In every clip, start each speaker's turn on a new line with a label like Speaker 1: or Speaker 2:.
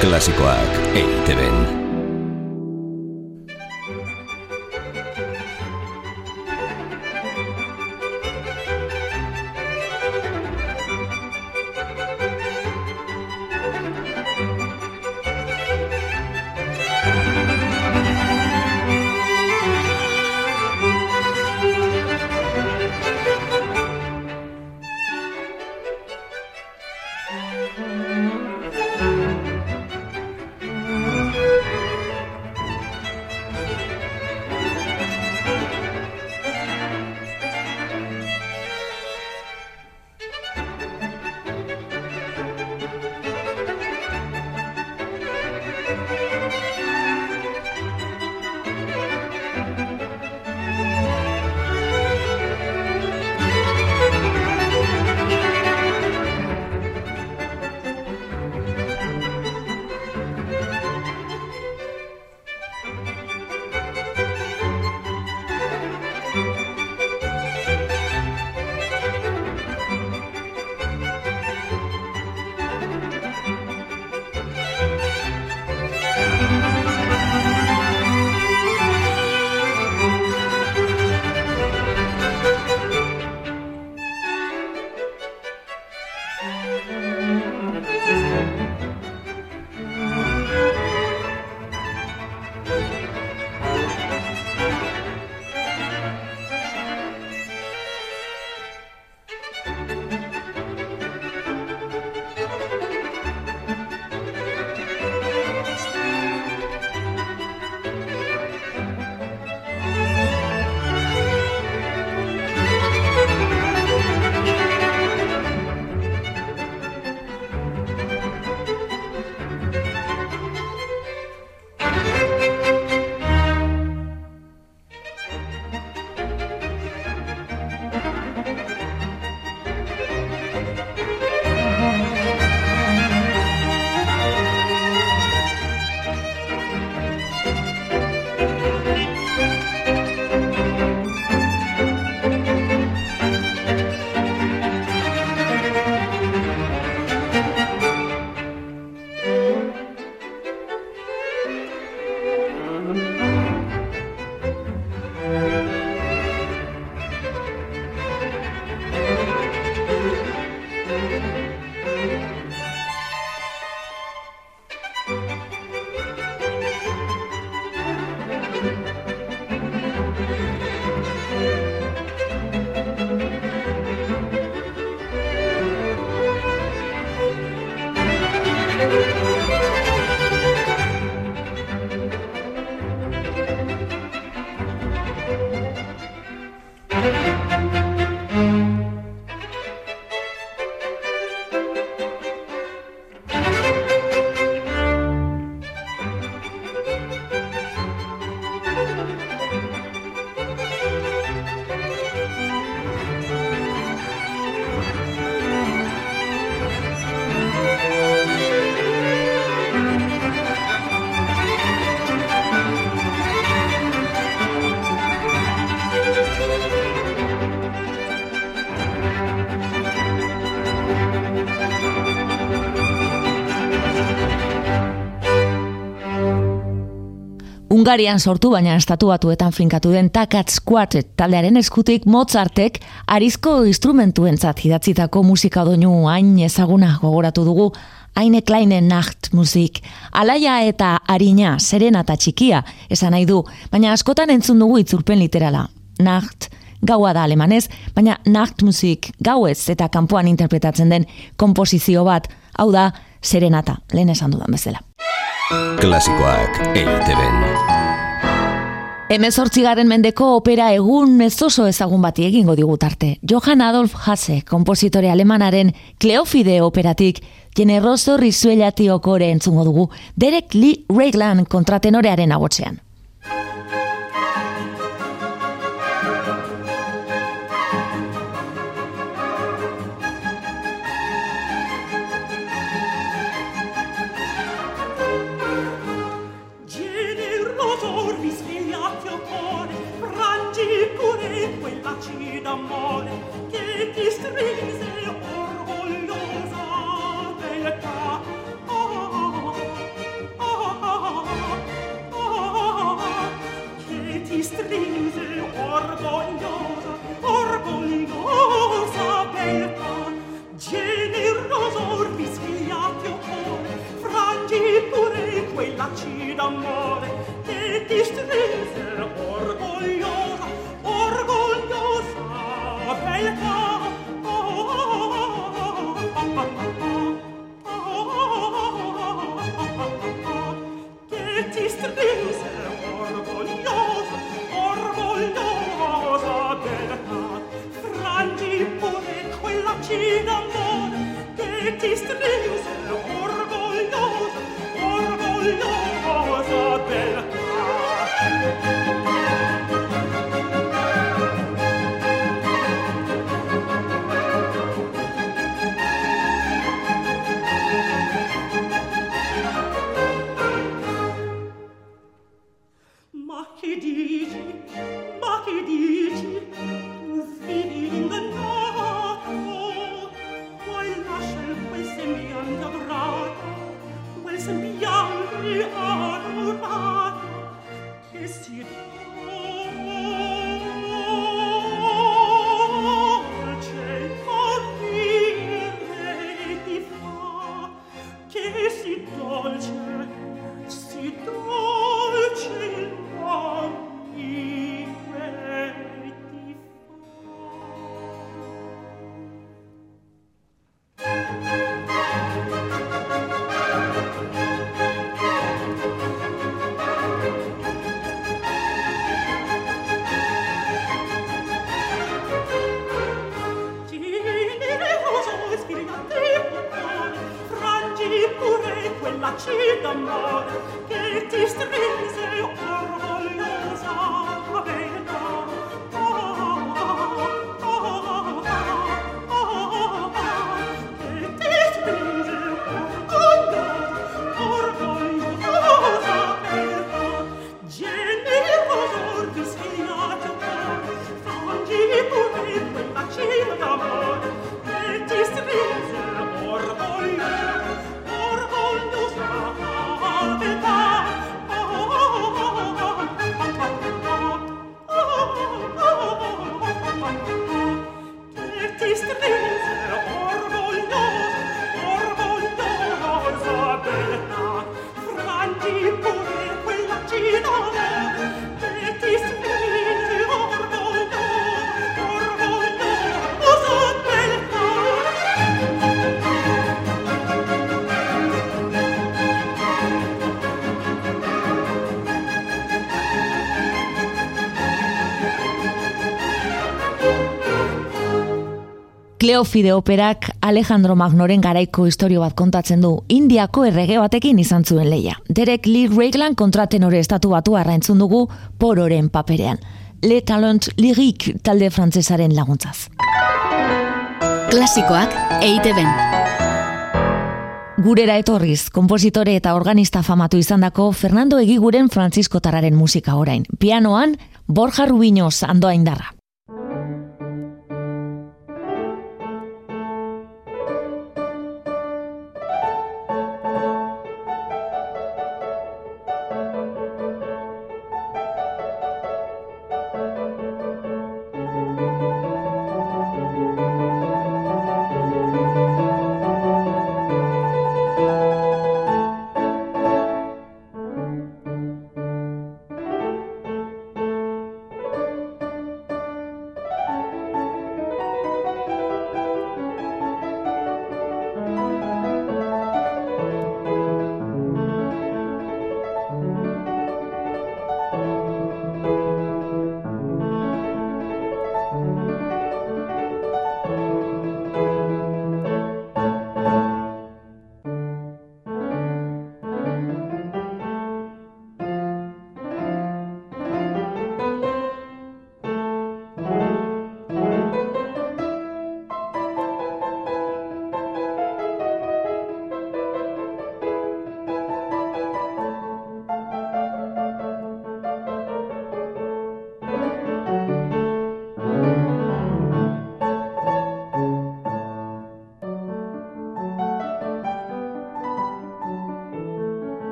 Speaker 1: Klasikoak eiteben.
Speaker 2: Hungarian sortu baina estatu batuetan finkatu den Takats Quartet taldearen eskutik Mozartek arizko instrumentuentzat idatzitako musika doinu hain ezaguna gogoratu dugu Aine Kleine Nacht musik. Alaia eta harina, serena eta txikia, esan nahi du, baina askotan entzun dugu itzulpen literala. Nacht, gaua da alemanez, baina Nacht musik, gauez eta kanpoan interpretatzen den komposizio bat, hau da, serenata, lehen esan dudan bezala.
Speaker 1: Klasikoak eiteben.
Speaker 2: Hemezortzigaren mendeko opera egun ez oso ezagun bati egingo digutarte. Johann Adolf Hasse, kompositore alemanaren Kleofide operatik, generoso rizuelati okore entzungo dugu, Derek Lee Reglan kontratenorearen agotzean.
Speaker 3: Orgoglioso, orgoglioso
Speaker 2: Kleofide operak Alejandro Magnoren garaiko historio bat kontatzen du. Indiako errege batekin izan zuen leia. Derek Lee Reglan kontratenore estatu batu entzun dugu pororen paperean. Le Talent Lyrique talde frantzesaren laguntzaz.
Speaker 4: Klasikoak EITB-en.
Speaker 2: Gurera etorriz, kompositore eta organista famatu izandako Fernando Egiguren Francisco Tarraren musika orain. Pianoan, Borja Rubiñoz andoa indarra.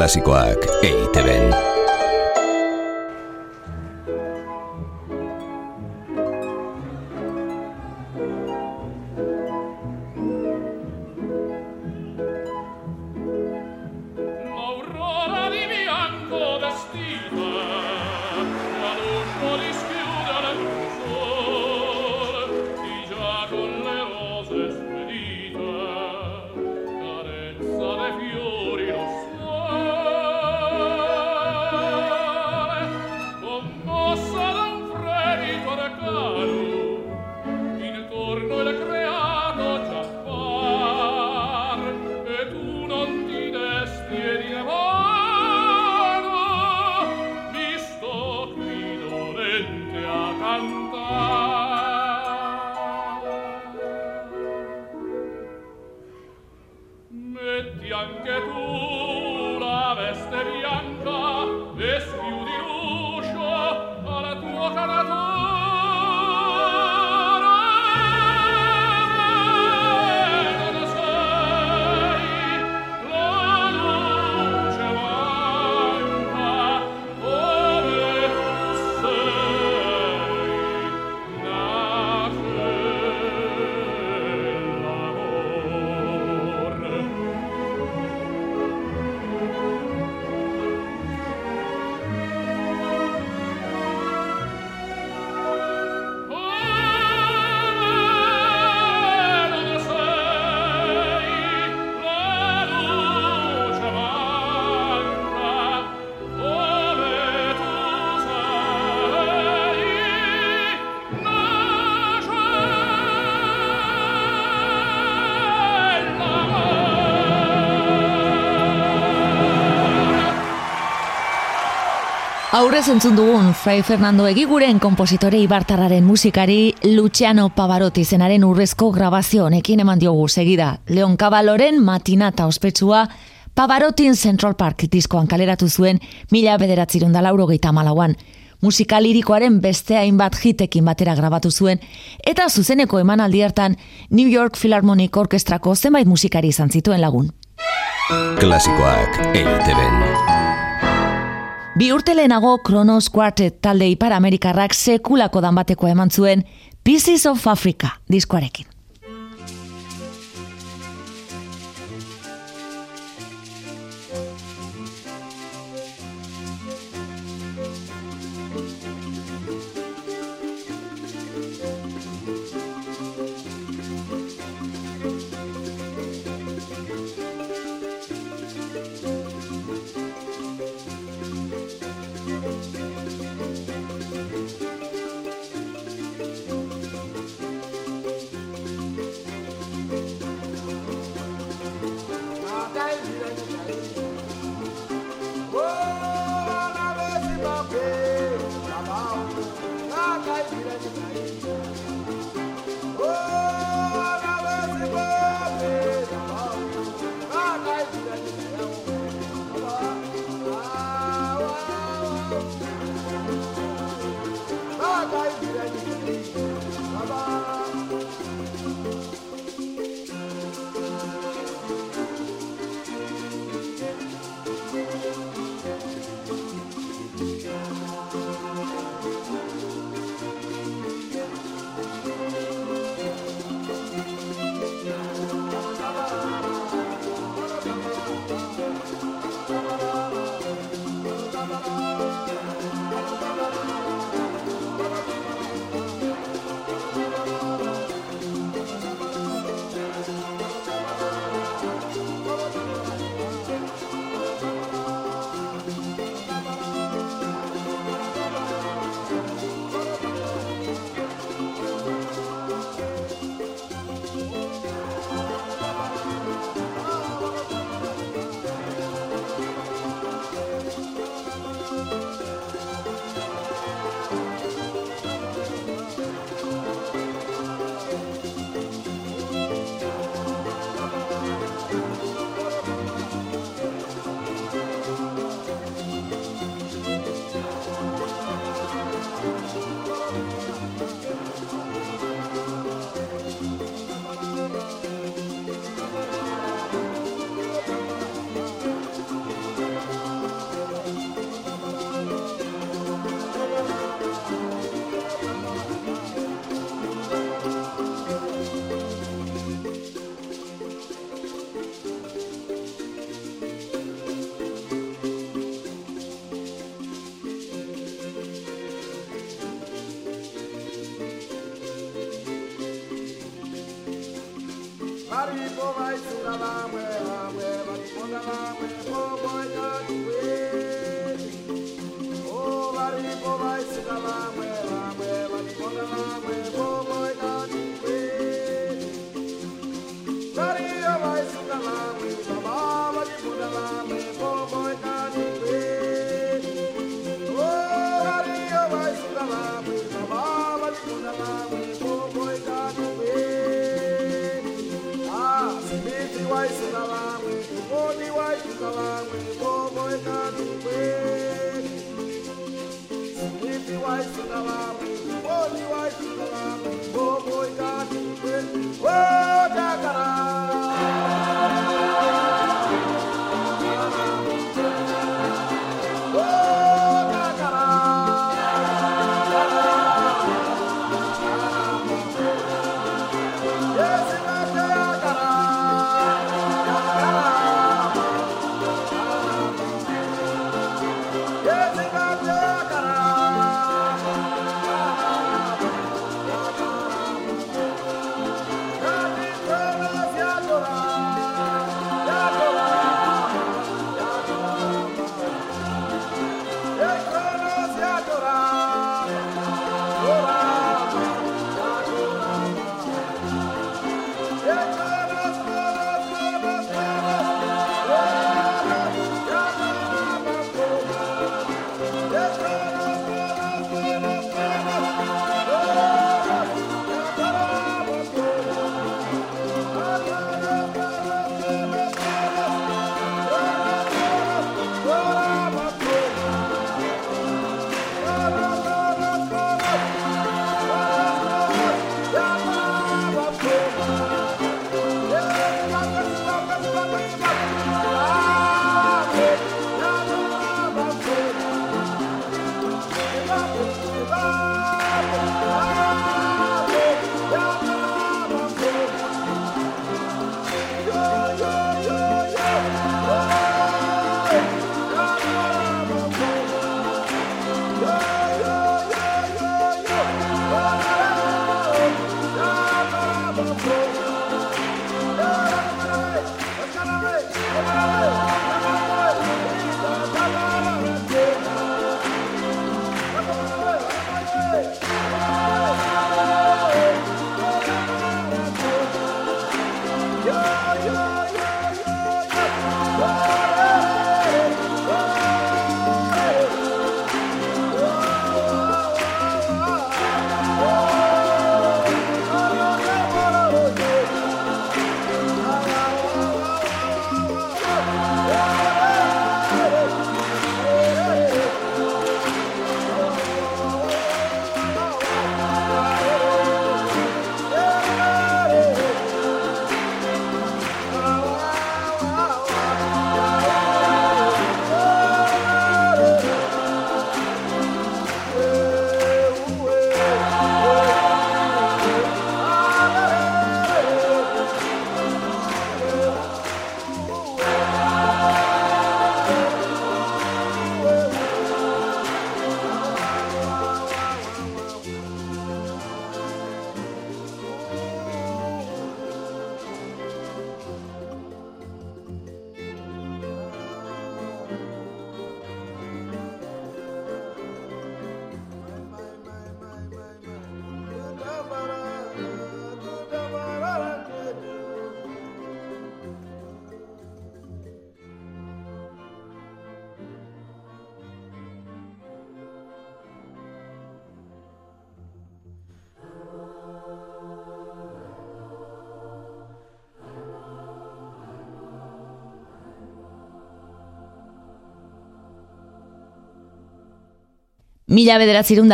Speaker 1: Klasikoak EITB-en.
Speaker 5: God.
Speaker 2: Aurrez entzun dugun Fray Fernando Egiguren kompositore ibartarraren musikari Luciano Pavarotti zenaren urrezko grabazio honekin eman diogu segida. Leon Cabaloren matinata ospetsua Pavarottin Central Park diskoan kaleratu zuen mila bederatzirun da lauro malauan. Musika lirikoaren beste hainbat hitekin batera grabatu zuen eta zuzeneko emanaldi hartan New York Philharmonic Orkestrako zenbait musikari izan zituen lagun.
Speaker 1: Klasikoak EITB-en.
Speaker 2: Bi urte lehenago Kronos Quartet talde Ipar Amerikarrak sekulako danbateko eman zuen Pieces of Africa diskoarekin.
Speaker 6: Maripo vai suga la mwe la mwe Maripo ga la mwe po boy ka duwe Oh Maripo vai suga la mwe la mwe Maripo ga la mwe po bederatzirun da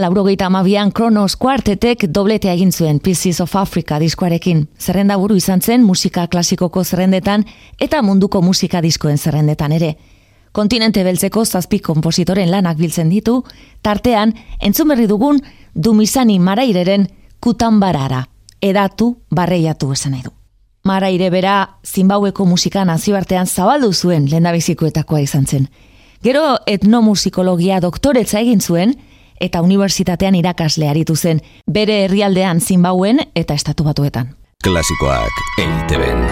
Speaker 2: laurogeita amabian Kronos Quartetek dobletea egin zuen Pieces of Africa diskoarekin. Zerrenda buru izan zen musika klasikoko zerrendetan eta munduko musika diskoen zerrendetan ere. Kontinente beltzeko zazpi kompositoren lanak biltzen ditu, tartean entzun berri dugun dumizani maraireren kutan barara, edatu barreiatu esan nahi du. Maraire bera, zinbaueko musika nazioartean zabaldu zuen lendabizikoetakoa izan zen. Gero etnomusikologia doktoretza egin zuen eta unibertsitatean irakasle aritu zen, bere herrialdean zinbauen eta estatu batuetan.
Speaker 1: Klasikoak eiteben.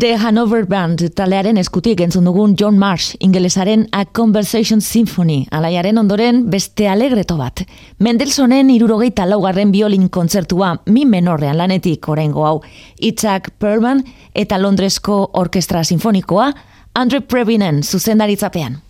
Speaker 2: The Hanover Band talearen eskutik entzun dugun John Marsh, ingelesaren A Conversation Symphony, alaiaren ondoren beste alegreto bat. Mendelsonen irurogeita laugarren biolin kontzertua mi menorrean lanetik orengo hau. Itzak Perlman eta Londresko Orkestra Sinfonikoa, Andre Previnen zuzendaritzapean.